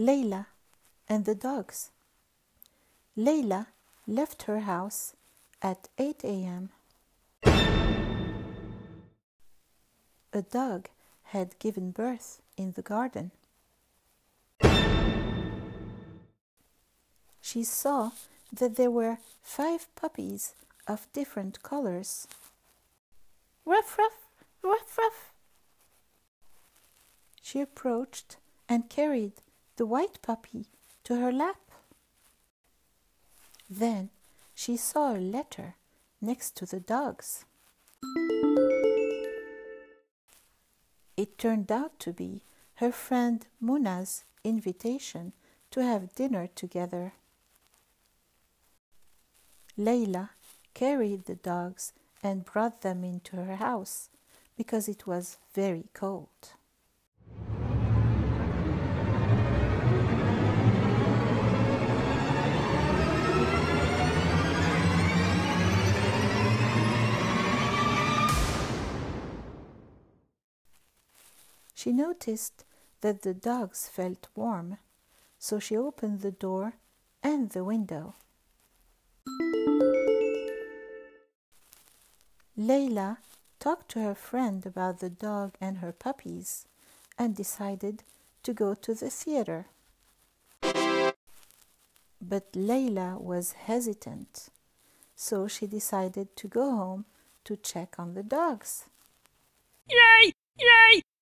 Layla and the dogs. Layla left her house at 8 a.m. A dog had given birth in the garden. She saw that there were five puppies of different colors. Ruff, ruff, ruff, ruff. She approached and carried the white puppy to her lap. Then she saw a letter next to the dogs. It turned out to be her friend Muna's invitation to have dinner together. Layla carried the dogs and brought them into her house because it was very cold. She noticed that the dogs felt warm, so she opened the door and the window. Layla talked to her friend about the dog and her puppies and decided to go to the theater. But Layla was hesitant, so she decided to go home to check on the dogs. Yay! Yay!